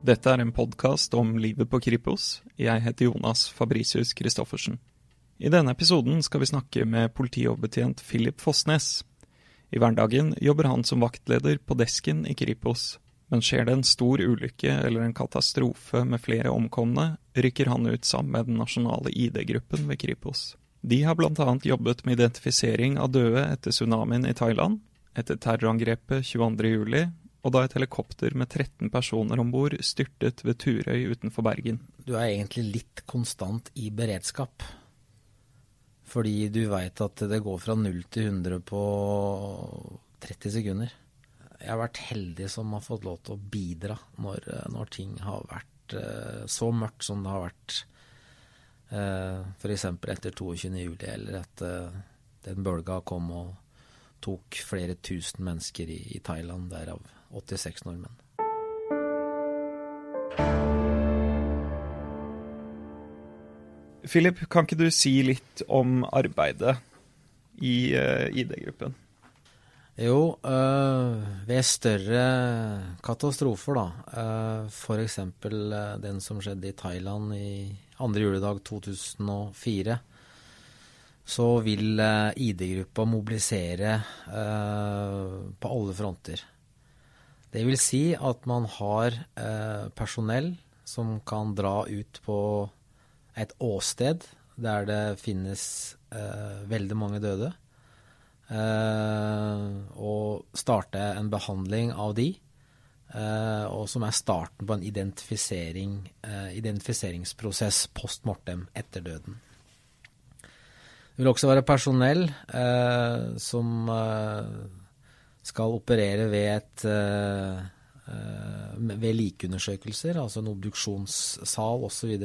Dette er en podkast om livet på Kripos. Jeg heter Jonas Fabricius Christoffersen. I denne episoden skal vi snakke med politioverbetjent Philip Fossnes. I hverdagen jobber han som vaktleder på desken i Kripos. Men skjer det en stor ulykke eller en katastrofe med flere omkomne, rykker han ut sammen med den nasjonale ID-gruppen ved Kripos. De har bl.a. jobbet med identifisering av døde etter tsunamien i Thailand, etter terrorangrepet 22.07 og da et helikopter med 13 personer om bord styrtet ved Turøy utenfor Bergen. Du er egentlig litt konstant i beredskap. Fordi du veit at det går fra 0 til 100 på 30 sekunder. Jeg har vært heldig som har fått lov til å bidra når, når ting har vært uh, så mørkt som det har vært uh, f.eks. etter 22.07, eller at uh, den bølga kom og tok flere tusen mennesker i, i Thailand, derav 86 nordmenn. Philip, kan ikke du si litt om arbeidet i uh, ID-gruppen? Jo, øh, ved større katastrofer, da, øh, f.eks. Øh, den som skjedde i Thailand i andre juledag 2004, så vil ID-gruppa mobilisere på alle fronter. Det vil si at man har eh, personell som kan dra ut på et åsted der det finnes eh, veldig mange døde, eh, og starte en behandling av de, og som er starten på en identifisering, identifiseringsprosess post mortem etter døden. Det vil også være personell som skal operere ved, et, uh, ved likundersøkelser, altså en obduksjonssal osv.,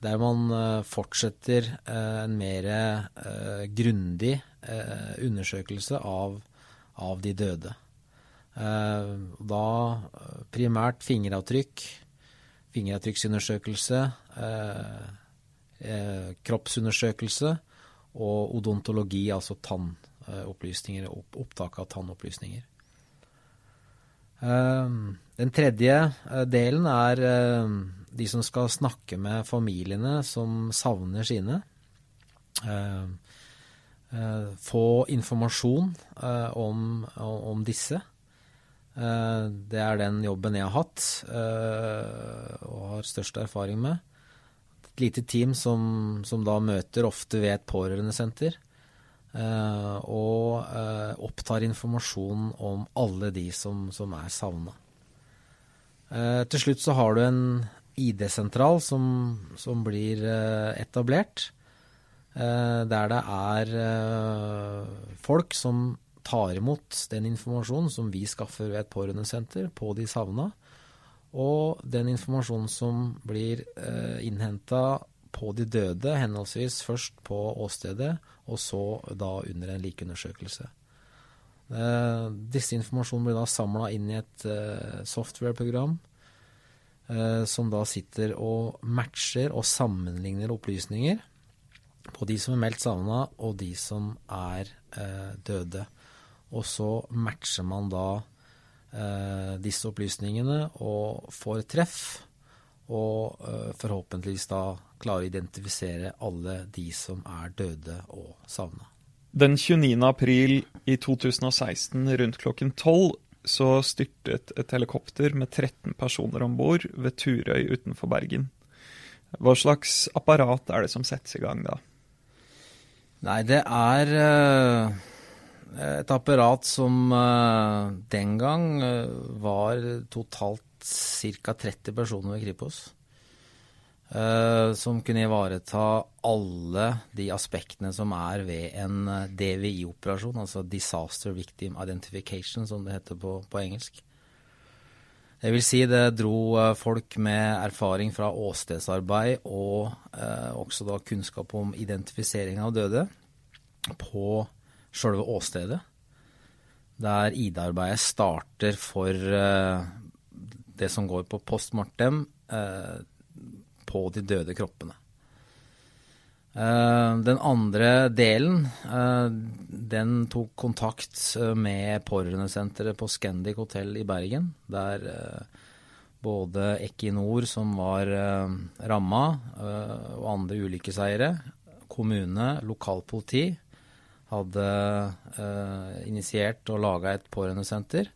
der man uh, fortsetter en mer grundig undersøkelse av, av, de døde. da primært fingeravtrykk, fingeravtrykksundersøkelse, kroppsundersøkelse og odontologi, altså tann opplysninger, opp, opptak av tannopplysninger. Ehm, den tredje eh, delen er eh, de som skal snakke med familiene som savner sine. Ehm, eh, få informasjon om, om disse. Det er den jobben jeg har hatt og har størst erfaring med. Et lite team som, som da møter ofte ved et pårørendesenter og uh, opptar informasjon om alle de som, som er savna. Uh, til slutt så har du en ID-sentral som, som, blir etablert. der det er folk som tar imot den informasjonen som vi skaffer ved et pårørendesenter på de savna. Og den informasjonen som blir eh, innhenta på de døde, henholdsvis først på åstedet og så da under en likeundersøkelse. Eh, disse informasjonene blir da samla inn i et eh, software-program eh, som da sitter og matcher og sammenligner opplysninger på de som er meldt savna, og de som er eh, døde. Og så matcher man da eh, disse opplysningene og får treff, og eh, forhåpentligvis da klare å identifisere alle de som er døde og savna. Den 29. april i 2016 rundt klokken 12 så styrtet et helikopter med 13 personer om bord ved Turøy utenfor Bergen. Hva slags apparat er det som settes i gang da? Nei, det er uh, et apparat som uh, den gang uh, var totalt ca. 30 personer ved Kripos. Uh, som kunne ivareta alle de aspektene som er ved en eh, DVI-operasjon, altså Disaster Victim Identification, som det heter på, på, engelsk. Det vil si det dro uh, folk med erfaring fra åstedsarbeid og uh, også da kunnskap om identifisering av døde på sjølve åstedet. Der ID-arbeidet starter for det som går på post mortem på de døde kroppene. Eh, den andre delen, eh, den tok kontakt eh, med pårørendesenteret på Scandic hotell i Bergen, der Både Equinor, som var ramma, og andre ulykkeseiere, kommune, lokalpoliti, hadde initiert og laga et pårørendesenter.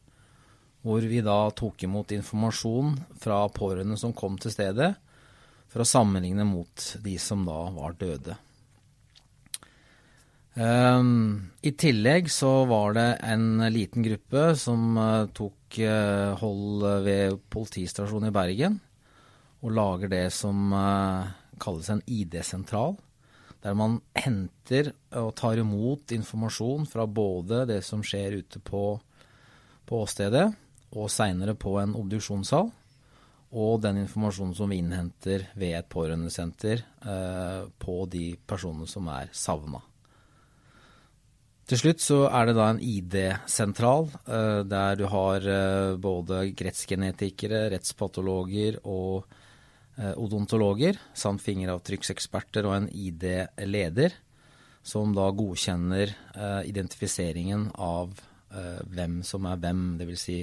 Hvor vi da tok imot informasjon fra pårørende som kom til stedet, for å sammenligne mot de som da var døde. Um, I tillegg så var det en liten gruppe som uh, tok uh, hold ved politistasjonen i Bergen, og lager det som uh, kalles en ID-sentral. Der man henter og tar imot informasjon fra både det som skjer ute på, på åstedet, og seinere på en obduksjonssal, og den informasjonen som vi innhenter ved et pårørendesenter på de personene som er savna. Til slutt så er det da en ID-sentral, uh, der du har uh, både rettsgenetikere, rettspatologer og uh, odontologer, samt fingeravtrykkseksperter og en ID-leder, som da godkjenner identifiseringen av hvem som er hvem, dvs. Si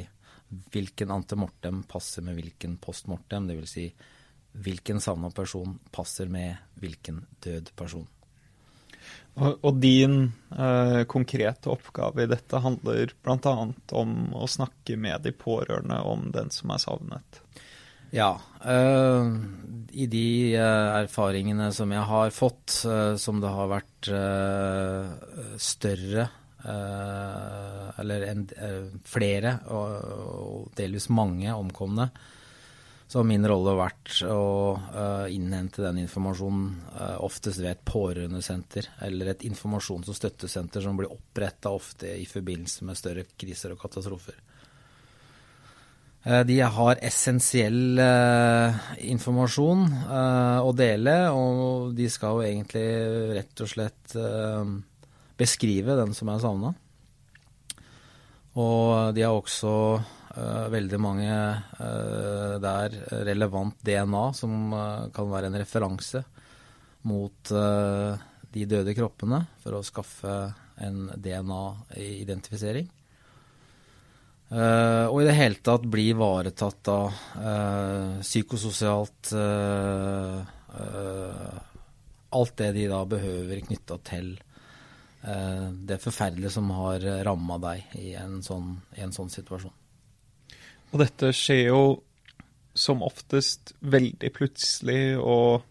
hvilken antemortem passer med hvilken postmortem, dvs. Si hvilken savna person passer med hvilken død person. Og, og din eh, konkrete oppgave i dette handler bl.a. om å snakke med de pårørende om den som er savnet. Ja. Eh, I de uh, erfaringene som jeg har fått, eh, som det har vært større Eller en, flere og, delvis mange omkomne, så har min rolle vært å uh, innhente den informasjonen oftest ved et pårørendesenter eller et informasjons- og støttesenter som blir oppretta ofte i forbindelse med større kriser og katastrofer. De har essensiell informasjon å dele, og de skal jo egentlig rett og slett beskrive den som er savna. Og de har også Uh, veldig mange uh, der relevant DNA, som uh, kan være en referanse mot de døde kroppene, for å skaffe en DNA-identifisering. og i det hele tatt bli ivaretatt av psykososialt Alt det de da behøver knytta til det forferdelige som har ramma deg i en sånn, en sånn situasjon. Og dette skjer jo som oftest veldig plutselig, og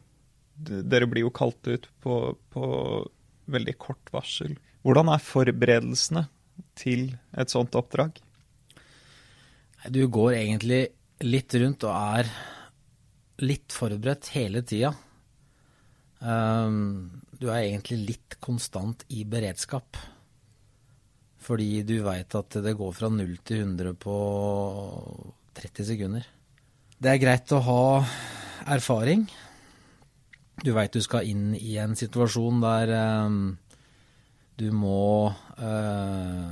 dere blir jo kalt ut på, på veldig kort varsel. Hvordan er forberedelsene til et sånt oppdrag? Du går egentlig litt rundt og er litt forberedt hele tida. Um, du er egentlig litt konstant i beredskap. Fordi du veit at det går fra 0 til 100 på 30 sekunder. Det er greit å ha erfaring. Du veit du skal inn i en situasjon der um, du må uh,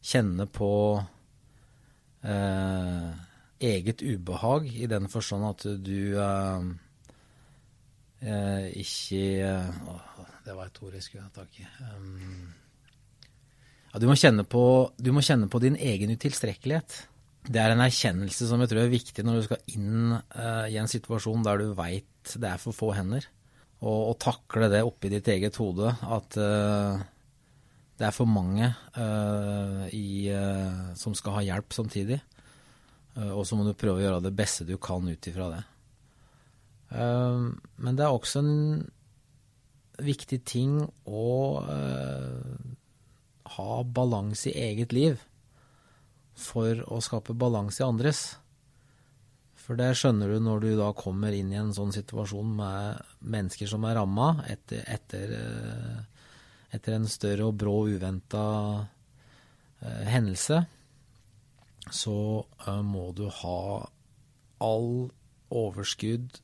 kjenne på uh, eget ubehag, i den forstand at du uh, ikke Å, det var et ord jeg skulle ha tak i. Um, ja, du, må på, du, må kjenne på, din egen utilstrekkelighet. Det er en erkjennelse som jeg tror er viktig når du skal inn eh, i en situasjon der du veit det er for få hender. Og, og takle det oppi ditt eget hode at eh, det er for mange uh, i, som skal ha hjelp samtidig. og så må du prøve å gjøre det beste du kan ut ifra det. Men det er også en viktig ting å ha balanse i eget liv for å skape balanse i andres. For det skjønner du når du da kommer inn i en sånn situasjon med mennesker som er ramma etter, etter, eh, etter, en større og brå, uventa eh, hendelse. Så eh, må du ha all overskudd,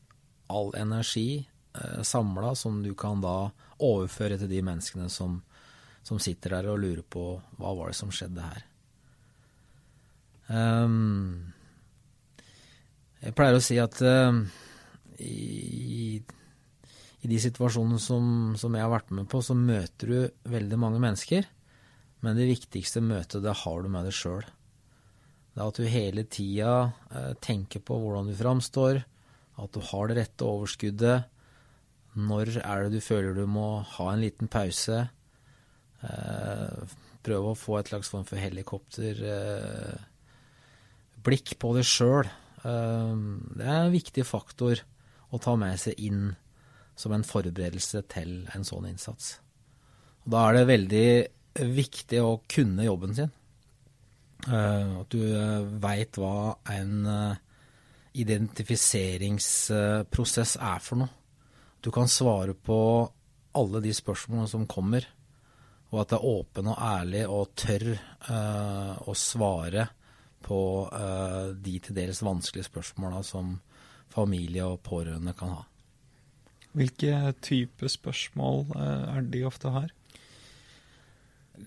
all energi eh, samla som du kan da overføre til de menneskene som, som sitter der og lurer på hva var det som skjedde her. Um, jeg pleier å si at uh, i, i, de situasjonene som, som, jeg har vært med på, så møter du veldig mange mennesker. Men det viktigste møtet, det har du med deg sjøl. Det er at du hele tida uh, tenker på hvordan du framstår, at du har det rette overskuddet. Når er det du føler du må ha en liten pause? Eh, prøve å få et slags form for helikopterblikk eh, på det sjøl. Eh, det er en viktig faktor å ta med seg inn som en forberedelse til en sånn innsats. Og da er det veldig viktig å kunne jobben sin. At du veit hva en identifiseringsprosess er for noe. Du kan svare på alle de spørsmålene som kommer, og at det er åpen og ærlig og tør å svare på de til dels vanskelige spørsmåla som familie og pårørende kan ha. Hvilke type spørsmål er de ofte har?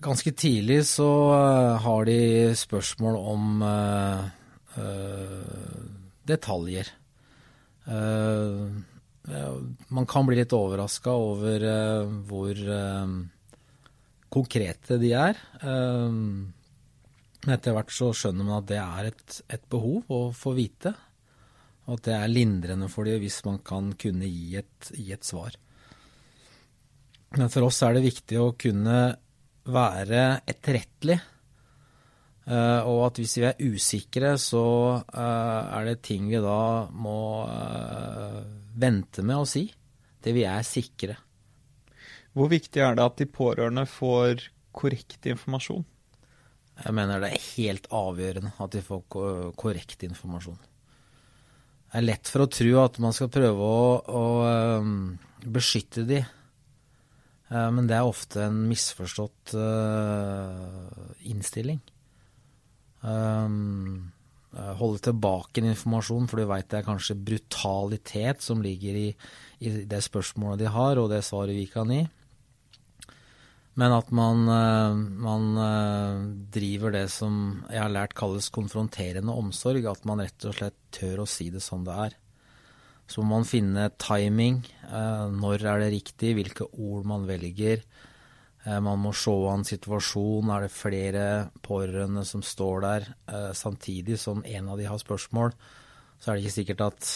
Ganske tidlig så uh, har de spørsmål om uh, uh, detaljer. man kan bli litt overraska over hvor konkrete de er. Men etter hvert så skjønner man at det er et, et behov å få vite. Og at det er lindrende for dem hvis man kan kunne gi et, gi et svar. Men for oss er det viktig å kunne være etterrettelig. Uh, og at hvis vi er usikre, så uh, er det ting vi da må uh, vente med å si til vi er sikre. Hvor viktig er det at de pårørende får korrekt informasjon? Jeg mener det er helt avgjørende at de får korrekt informasjon. Det er lett for å tro at man skal prøve å, å beskytte de Eh, men det er ofte en misforstått innstilling. Um, holde tilbake en informasjon, for du veit det er kanskje brutalitet som ligger i, i, det spørsmålet de har, og det svaret vi kan gi. Men at man, uh, man uh, driver det som jeg har lært kalles konfronterende omsorg. At man rett og slett tør å si det som det er. Så må man finne timing. Eh, når er det riktig? Hvilke ord man velger. Eh, man må se an situasjonen. Er det flere pårørende som står der eh, samtidig som en av de har spørsmål, så er det ikke sikkert at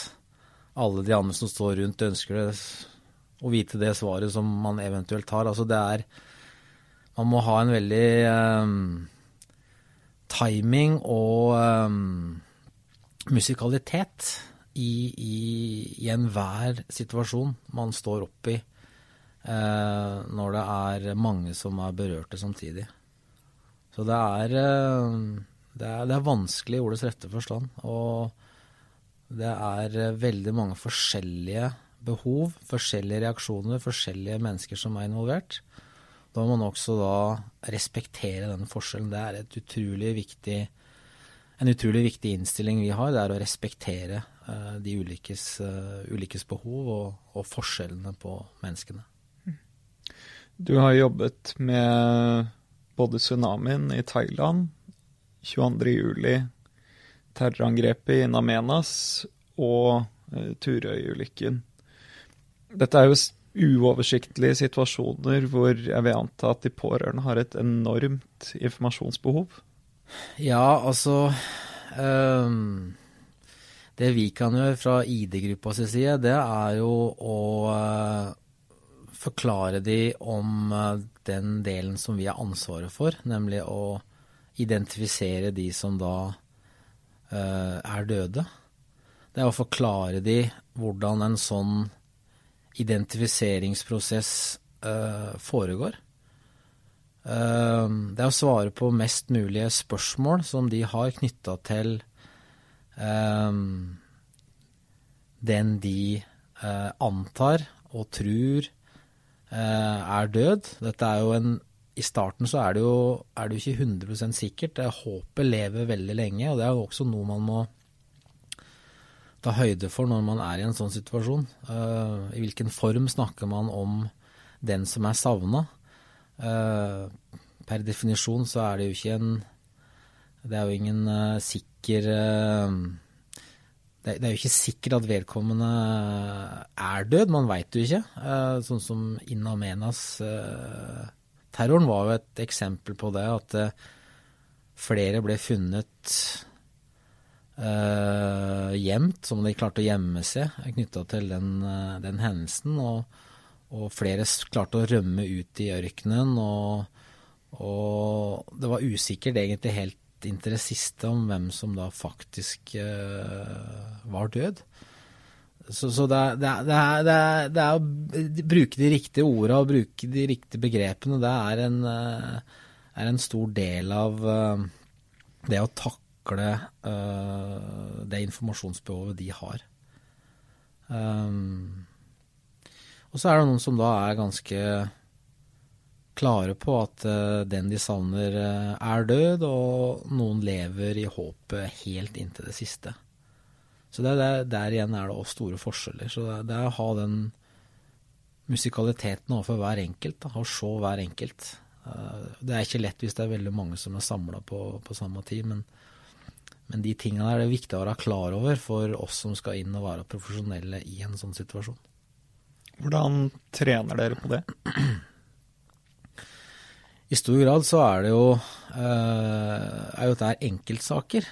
alle de andre som står rundt, ønsker det, å vite det svaret som man eventuelt har. Altså det er Man må ha en veldig um, timing og um, musikalitet i, i, i enhver situasjon man står oppi. i når det er mange som er berørte samtidig. Så det er, eh, det er, det er vanskelig i ordets rette forstand. Og det er eh, veldig mange forskjellige behov, forskjellige reaksjoner, forskjellige mennesker som er involvert. Da må man også da respektere den forskjellen. Det er utrolig viktig, en utrolig viktig innstilling vi har. Det er å respektere Eh, de ulikes, eh, ulikes behov og, og, forskjellene på menneskene. Du har jobbet med både tsunamien i Thailand, 22.07, terrorangrepet i Namenas og uh, Turøy-ulykken. Dette er jo uoversiktlige situasjoner hvor jeg vil anta at de pårørende har et enormt informasjonsbehov. Ja, altså um det vi kan gjøre fra ID-gruppa side, det er jo å uh, forklare de om uh, den delen som vi har ansvaret for, nemlig å identifisere de som da uh, er døde. Det er å forklare de hvordan en sånn identifiseringsprosess foregår. Det er å svare på mest mulige spørsmål som de har knytta til den de uh, antar og tror uh, er død. Dette er jo en I starten så er det jo, er det jo ikke 100% sikkert. Håpet lever veldig lenge, og det er jo også noe man må ta høyde for når man er i en sånn situasjon. Uh, I hvilken form snakker man om den som er savna? per definisjon så er det jo ikke en Det er jo ingen sikker sikker eh, det, er jo ikke sikkert at vedkommende er død, man veit jo ikke. Eh, sånn som Innamenas-terroren eh, var jo et eksempel på det, at flere ble funnet uh, gjemt, som de klarte å gjemme seg knytta til den, den hendelsen. Og, og, flere klarte å rømme ut i ørkenen. Og, og, det var usikkert egentlig helt inntil det siste om hvem som da faktisk uh, var død. Så, så det, det, det, er, det, er, å bruke de riktige orda og bruke de riktige begrepene. Det er en, er en stor del av det å takle uh, det informasjonsbehovet de har. Um, og så er det noen som da er ganske klare på at uh, den de savner, uh, er død, og noen lever i håpet helt inntil det siste. Så der, der igjen er det også store forskjeller. Så det, er å ha den musikaliteten overfor hver enkelt, da, å se hver enkelt. Det er ikke lett hvis det er veldig mange som er samla på, på samme tid, men men de tingene er det viktig å være klar over for oss som skal inn og være profesjonelle i en sånn situasjon. Hvordan trener dere på det? I stor grad så er det jo, eh, er jo dette enkeltsaker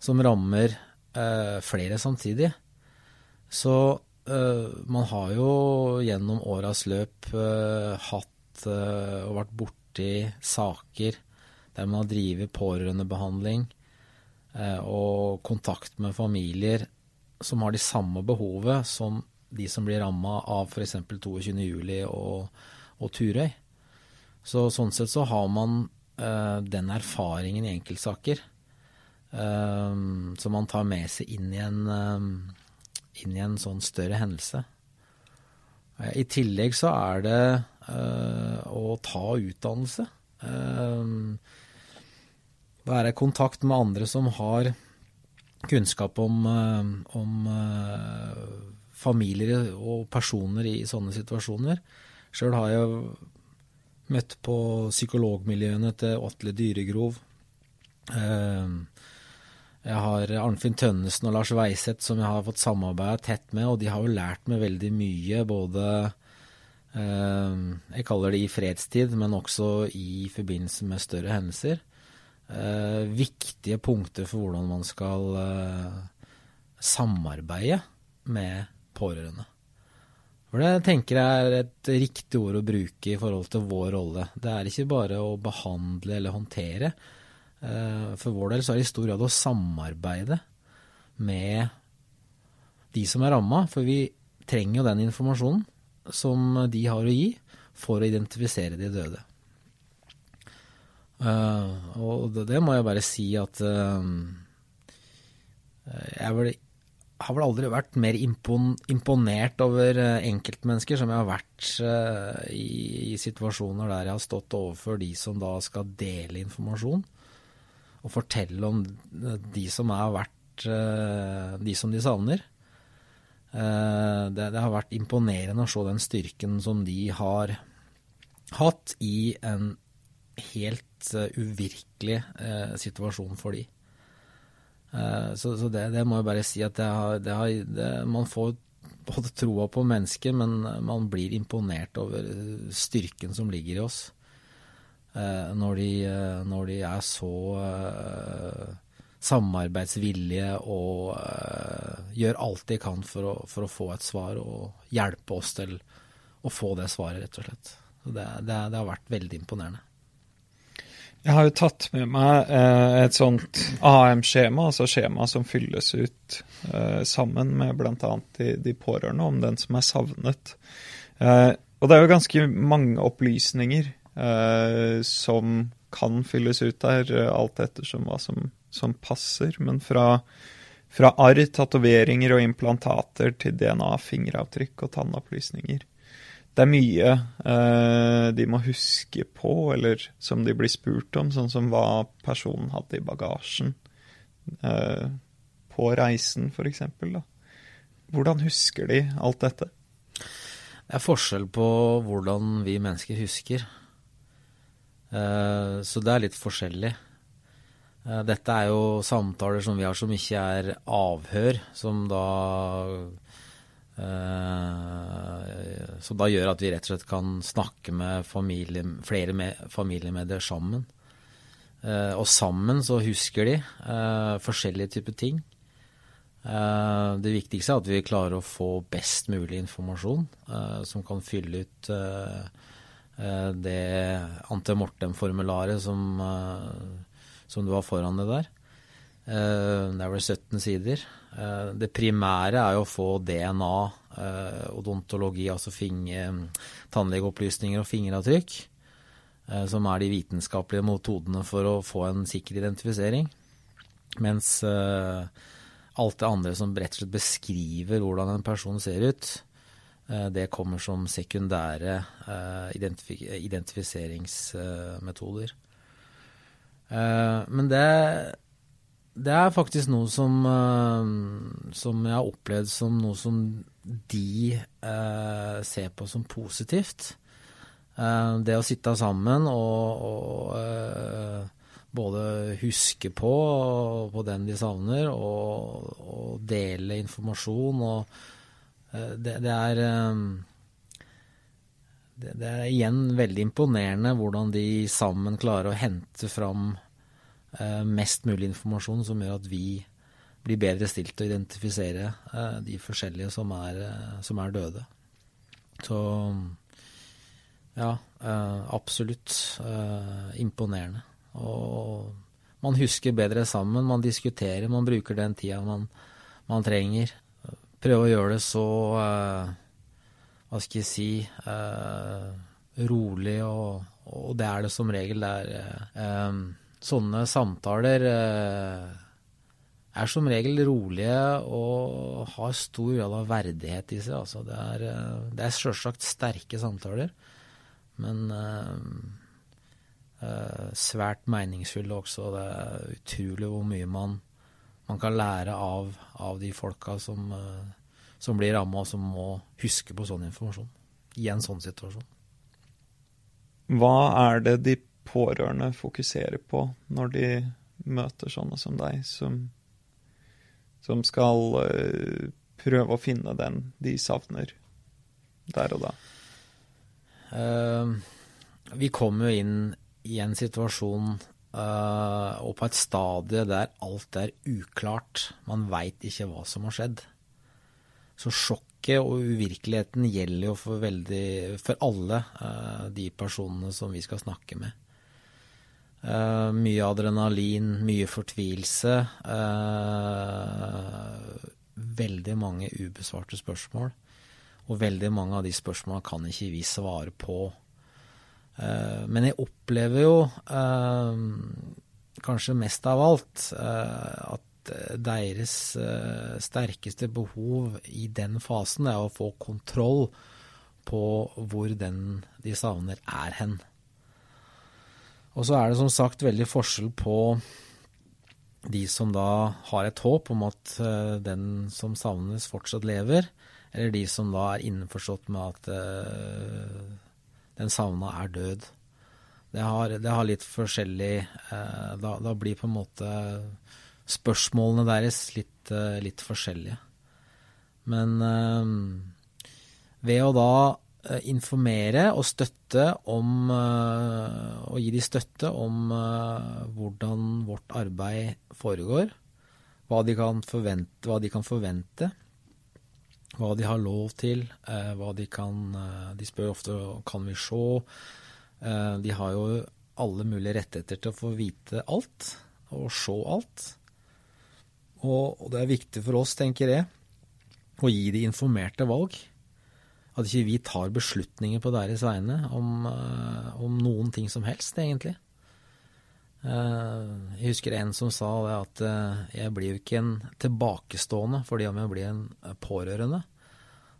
som rammer eh, flere samtidig. Så eh, man har jo gjennom åras løp hatt og vært borti saker der man har drevet pårørendebehandling, Eh, og kontakt med familier som har de samme behovet som de som blir ramma av f.eks. 22.07. Og, og Turøy. Så sånn sett så har man uh, den erfaringen i enkeltsaker uh, som man tar med seg inn i en, uh, inn i en sånn større hendelse. I tillegg så er det å ta utdannelse. Uh, være i kontakt med andre som har kunnskap om, om familier og personer i sånne situasjoner. Sjøl har jeg møtt på psykologmiljøene til Atle Dyregrov. Eh, jeg har Arnfinn Tønnesen og Lars Weiseth som jeg har fått samarbeide tett med, og de har jo lært meg veldig mye, både jeg kaller det i fredstid, men også i forbindelse med større hendelser eh, viktige punkter for hvordan man skal eh, samarbeide med pårørende. For det tenker jeg er et riktig ord å bruke i forhold til vår rolle. Det er ikke bare å behandle eller håndtere. Eh, for vår del så er det i stor grad å samarbeide med de som er ramma. For vi trenger jo den informasjonen som de har å gi for å identifisere de døde. Uh, og det, må jeg bare si at jeg er vel, har vel aldri vært mer impon, imponert over uh, enkeltmennesker som jeg har vært i, i, situasjoner der jeg har stått overfor de som da skal dele informasjon, og fortelle om de som har vært de som de savner. Det, det, har vært imponerende å se den styrken som de har hatt i en helt uvirkelig situasjon for de. Uh, så, så det, det, må jeg bare si at det har, det har, man får både troa på mennesket, men man blir imponert over styrken som ligger i oss. Når de, når, de, er så samarbeidsvillige og gjør alt de kan for å, for å, få et svar og hjelpe oss til å få det svaret, rett og slett. Det, det har vært veldig imponerende. Jeg har jo tatt med meg eh, et sånt AM-skjema, altså skjema som fylles ut eh, sammen med bl.a. De, de pårørende om den som er savnet. Eh, og det er jo ganske mange opplysninger eh, som kan fylles ut der, eh, alt ettersom hva som, som passer. Men fra, fra arr, tatoveringer og implantater til DNA, fingeravtrykk og tannopplysninger det er mye eh, de må huske på, eller som de blir spurt om, sånn som hva personen hadde i bagasjen eh, på reisen, f.eks. Hvordan husker de alt dette? Det er forskjell på hvordan vi mennesker husker. Eh, så det er litt forskjellig. Eh, dette er jo samtaler som vi har som ikke er avhør, som da så da gjør at vi rett og slett kan snakke med familie, flere med, familiemedier sammen. Uh, og sammen så husker de uh, forskjellige typer ting. Det viktigste er at vi klarer å få best mulig informasjon som kan fylle ut det antemortem-formularet som, som du har foran deg der. det er vel 17 sider. Det primære er jo å få DNA, odontologi, altså tannlegeopplysninger og fingeravtrykk. Eh, som er de vitenskapelige metodene for å få en sikker identifisering. Mens eh, alt det andre som rett og slett beskriver hvordan en person ser ut, eh, det kommer som sekundære identifiseringsmetoder. Men det, det er faktisk noe som, som jeg har opplevd som noe som de ser på som positivt. Eh, det å sitte sammen og, og eh, både huske på, på den de savner, og, og dele informasjon og eh, det, det, er det, det, er igjen veldig imponerende hvordan de sammen klarer å hente fram mest mulig informasjon som gjør at vi blir bedre stilt til å identifisere de forskjellige som er, som er døde. Så ja, eh, absolutt. Eh, imponerende. Og man husker bedre sammen, man diskuterer, man bruker den tida man, man trenger. Prøve å gjøre det så eh, Hva skal jeg si rolig, og, og, det er det som regel. Det er sånne samtaler er som regel rolige og har stor grad av verdighet i seg. Altså det er, det er sjølsagt sterke samtaler. Men uh, svært meningsfulle også. Det er utrolig hvor mye man, man kan lære av, av de folka som, uh, som blir ramma, og som må huske på sånn informasjon i en sånn situasjon. Hva er det de pårørende fokuserer på når de møter sånne som deg, som, som skal prøve å finne den de savner der og da? Uh, vi kom jo inn i en situasjon uh, og på et stadie der alt er uklart. Man veit ikke hva som har skjedd. Så sjokket og uvirkeligheten gjelder jo for, veldig, for alle de personene som vi skal snakke med. Uh, mye adrenalin, mye fortvilelse. Uh, veldig mange ubesvarte spørsmål. Og veldig mange av de spørsmålene kan ikke vi svare på. Uh, men jeg opplever jo kanskje mest av alt at deres sterkeste behov i den fasen er å få kontroll på hvor den de savner, er hen. Og så er det som sagt veldig forskjell på de som da har et håp om at den som savnes, fortsatt lever, eller de som da er innforstått med at uh, den savna er død. Det har, det har litt forskjellig uh, da, da, blir på en måte spørsmålene deres litt, litt forskjellige. Men ved å da informere og støtte om Og gi de støtte om hvordan vårt arbeid foregår, hva de kan forvente, hva de kan forvente hva de har lov til, eh, hva de kan eh, De spør ofte kan vi se. Eh, de har jo alle mulige rettigheter til å få vite alt og se alt. Og, og det er viktig for oss, tenker jeg, å gi de informerte valg. At ikke vi tar beslutninger på deres vegne om, om noen ting som helst, egentlig. Jeg husker en som sa det at jeg blir jo ikke en tilbakestående fordi om jeg blir en pårørende.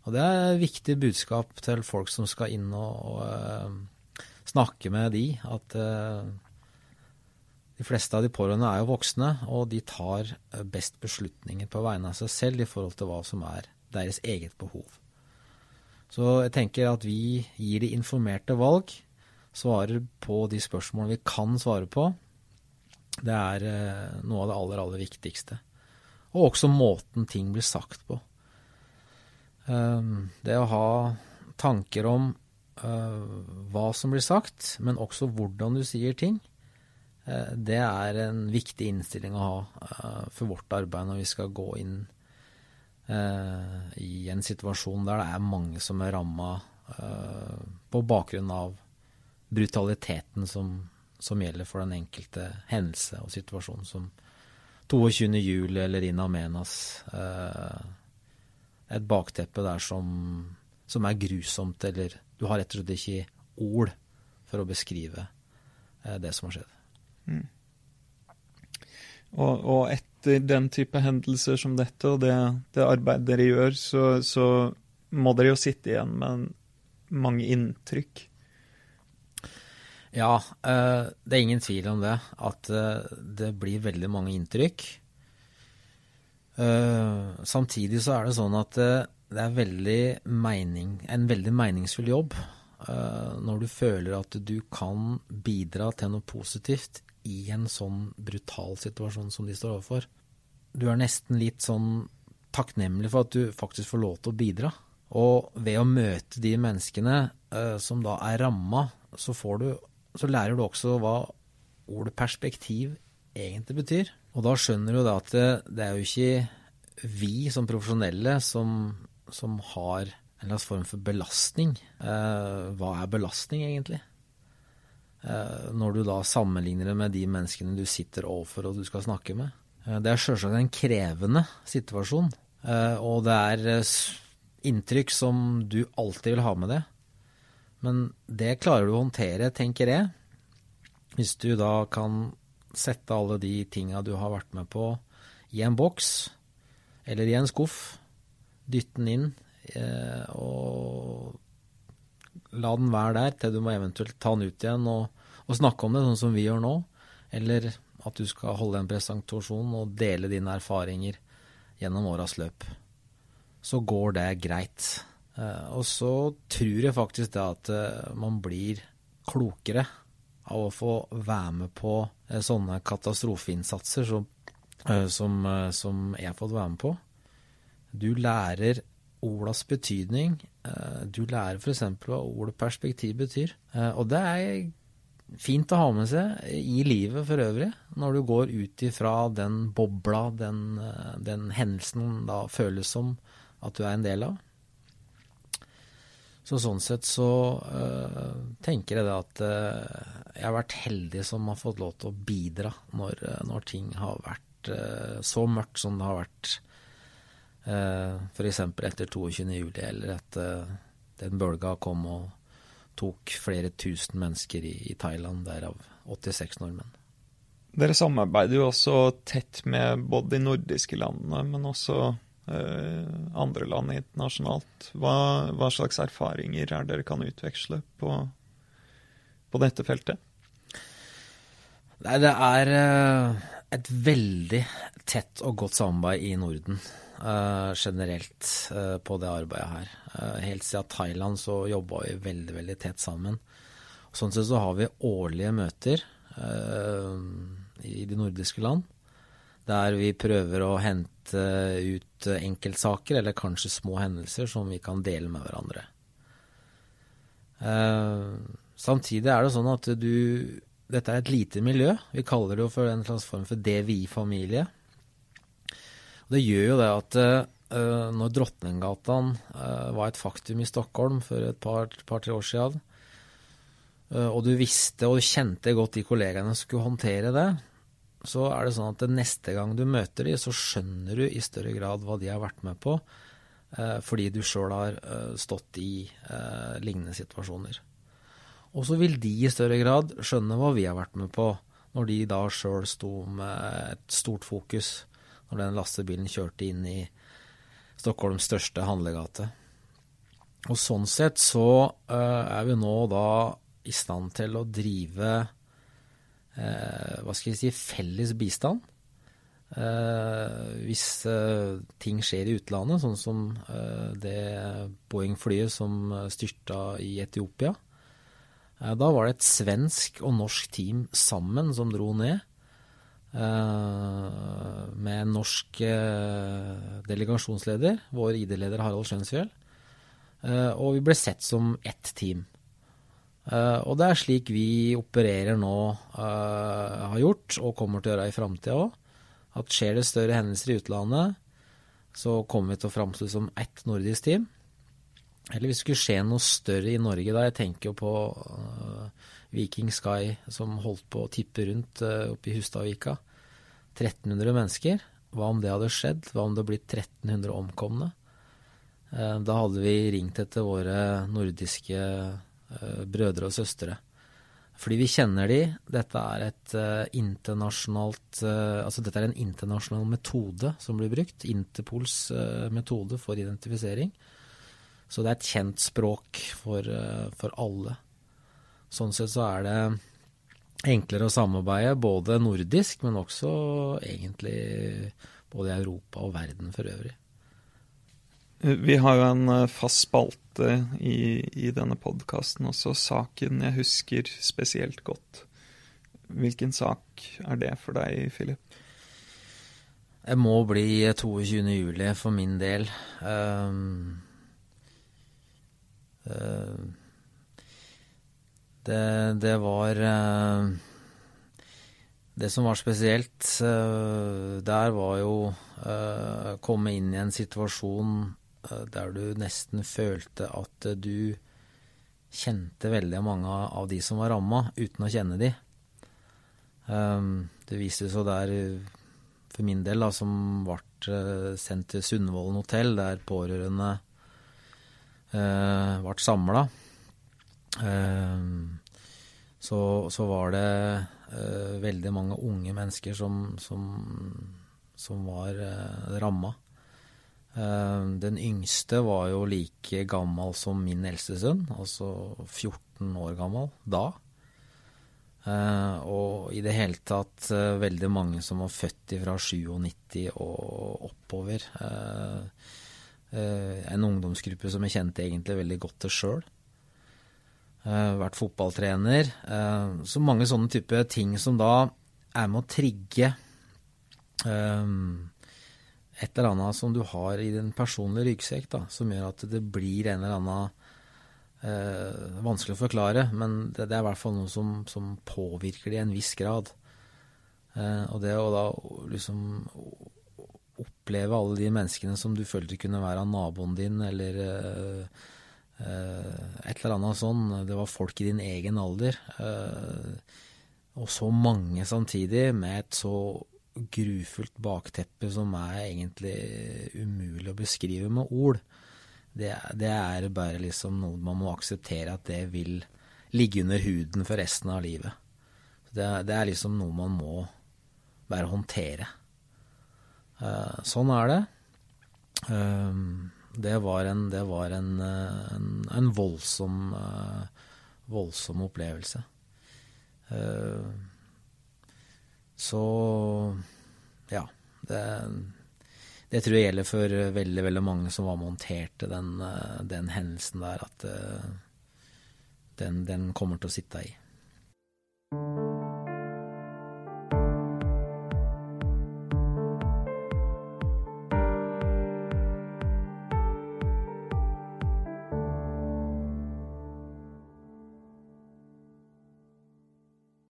Og det er et viktig budskap til folk som skal inn og, og snakke med de, at de fleste av de pårørende er jo voksne, og de tar best beslutninger på vegne av seg selv i forhold til hva som er deres eget behov. Så jeg tenker at vi gir de informerte valg, svarer på de spørsmålene vi kan svare på. Det er uh, noe av det aller, aller viktigste. Og også måten ting blir sagt på. Ehm, det å ha tanker om eh, hva som blir sagt, men også hvordan du sier ting, det er en viktig innstilling å ha for vårt arbeid når vi skal gå inn i en situasjon der det er mange som er ramma på bakgrunn av brutaliteten som, som, gjelder for den enkelte hendelse og situasjon, som 22. juli eller In Amenas. et bakteppe der som, som er grusomt, eller du har rett og slett ikke ord for å beskrive det som har skjedd. Mm. Og, og, etter den type hendelser som dette, og det, det arbeidet dere gjør, så, så, må dere jo sitte igjen med mange inntrykk. Ja, eh, det er ingen tvil om det. At eh, det blir veldig mange inntrykk. Eh, samtidig så er det sånn at det er veldig mening, en veldig meningsfull jobb når du føler at du kan bidra til noe positivt i en sånn brutal situasjon som de står overfor. Du er nesten litt sånn takknemlig for at du faktisk får lov til å bidra. Og ved å møte de menneskene uh, som da er ramma, så, så, lærer du også hva ordet perspektiv egentlig betyr. Og da skjønner du da at det, det er jo ikke vi som profesjonelle som, som har en eller annen form for belastning. Uh, hva er belastning, egentlig? Eh, når du da sammenligner det med de menneskene du sitter overfor og du skal snakke med. Eh, det er sjølsagt en krevende situasjon, eh, og det er inntrykk som du alltid vil ha med deg. Men det klarer du å håndtere, tenker jeg, hvis du da kan sette alle de tinga du har vært med på, i en boks eller i en skuff, dytte den inn og la den være der til du må eventuelt ta den ut igjen og, og, snakke om det, sånn som vi gjør nå. Eller at du skal holde en presentasjon og dele dine erfaringer gjennom åras løp. Så går det greit. Eh, og så tror jeg faktisk det at eh, man blir klokere av å få være med på eh, sånne katastrofeinnsatser som, som, som jeg har fått være med på. Du lærer ordas betydning. Du lærer f.eks. hva ordet perspektiv betyr. Og det er fint å ha med seg i livet for øvrig, når du går ut ifra den bobla, den, eh, den hendelsen da føles som at du er en del av. Så sånn sett så øh, tenker jeg det at øh, jeg har vært heldig som har fått lov til å bidra når, når ting har vært øh, så mørkt som det har vært Eh, F.eks. etter 22.07, eller eh, den bølga kom og tok flere tusen mennesker i, i Thailand, derav 86 nordmenn. Dere samarbeider jo også tett med både de nordiske landene, men også eh, andre land internasjonalt. Hva, hva, slags erfaringer er dere kan utveksle på, på dette feltet? Nei, det er eh, et veldig tett og godt samarbeid i Norden uh, generelt uh, på det arbeidet her. Uh, helt siden Thailand så jobba vi veldig, veldig tett sammen. Sånn sett så har vi årlige møter i de nordiske land. Der vi prøver å hente ut enkeltsaker, eller kanskje små hendelser, som vi kan dele med hverandre. Samtidig er det sånn at du Dette er et lite miljø. Vi kaller det jo for en slags form for DVI-familie. Det gjør jo det at uh, når Drottninggatan uh, var et faktum i Stockholm for et par-tre par, år siden, uh, og du visste og kjente godt de kollegaene som skulle håndtere det, så er det sånn at neste gang du møter dem, så skjønner du i større grad hva de har vært med på, fordi du sjøl har stått i lignende situasjoner. Og så vil de i større grad skjønne hva vi har vært med på, når de da sjøl sto med et stort fokus når den lastebilen kjørte inn i Stockholms største handlegate. Og sånn sett så uh, er vi nå da i stand til å drive uh, hva skal vi si felles bistand. Uh, hvis ting skjer i utlandet, sånn som det Boeing-flyet som styrta i Etiopia. da var det et svensk og norsk team sammen som dro ned. Eh, med en norsk eh, delegasjonsleder, vår ID-leder Harald Skjønsfjell. Eh, og vi ble sett som ett team. Uh, og det er slik vi opererer nå, uh, har gjort, og kommer til å gjøre i framtida òg. At skjer det større hendelser i utlandet, så kommer vi til å framstå som ett nordisk team. Eller hvis det skulle skje noe større i Norge da, jeg tenker jo på uh, Viking Sky som holdt på å tippe rundt oppe i Hustadvika. 1300 mennesker. Hva om det hadde skjedd? Hva om det hadde blitt 1300 omkomne? Da hadde vi ringt etter våre nordiske Eh, brødre og søstre. Fordi vi kjenner de. Dette er et uh, Altså dette er en internasjonal metode som blir brukt. Interpols metode for identifisering. Så det er et kjent språk for, for, alle. Sånn sett så er det enklere å samarbeide både nordisk, men også egentlig både i Europa og verden for øvrig. Vi har jo en eh, fast spalte i, i denne podkasten også, saken jeg husker spesielt godt. Hvilken sak er det for deg, Philip? Det må bli 22. juli for min del. Um, uh, det, det, var uh, Det som var spesielt uh, der, var jo å komme inn i en situasjon Eh, der du nesten følte at du kjente veldig mange av de som var ramma, uten å kjenne de. Det viste seg der, for min del, da, som ble eh, sendt til Sundvolden hotell, der pårørende ble samla. Um, så, så, var det uh, veldig mange unge mennesker som, som, som var uh, ramma. Eh, den yngste var jo like gammel som min eldste sønn, altså 14 år gammel da. Uh, og i det hele tatt uh, veldig mange som var født fra 97 og oppover. En ungdomsgruppe som jeg kjente egentlig veldig godt til sjøl. Vært fotballtrener. så mange sånne type ting som da er med å trigge et eller annet som du har i din personlige ryggsekk, da, som gjør at det blir en eller annen eh, Vanskelig å forklare, men det, det, er i hvert fall noe som, som påvirker det i en viss grad. Eh, og det å da liksom oppleve alle de menneskene som du følte kunne være naboen din, eller eh, eh, et eller annet sånn, det var folk i din egen alder, eh, og så mange samtidig, med et så grufullt bakteppe som er egentlig umulig å beskrive med ord. Det, er bare liksom noe man må akseptere at det vil ligge under huden for resten av livet. Det, er liksom noe man må bare håndtere. Uh, sånn er det. Uh, det var en, det var en, en, en voldsom, uh, voldsom opplevelse. Uh, så ja. Det, det, tror jeg gjelder for veldig veldig mange som var montert den, den hendelsen der, at den, den kommer til å sitte i.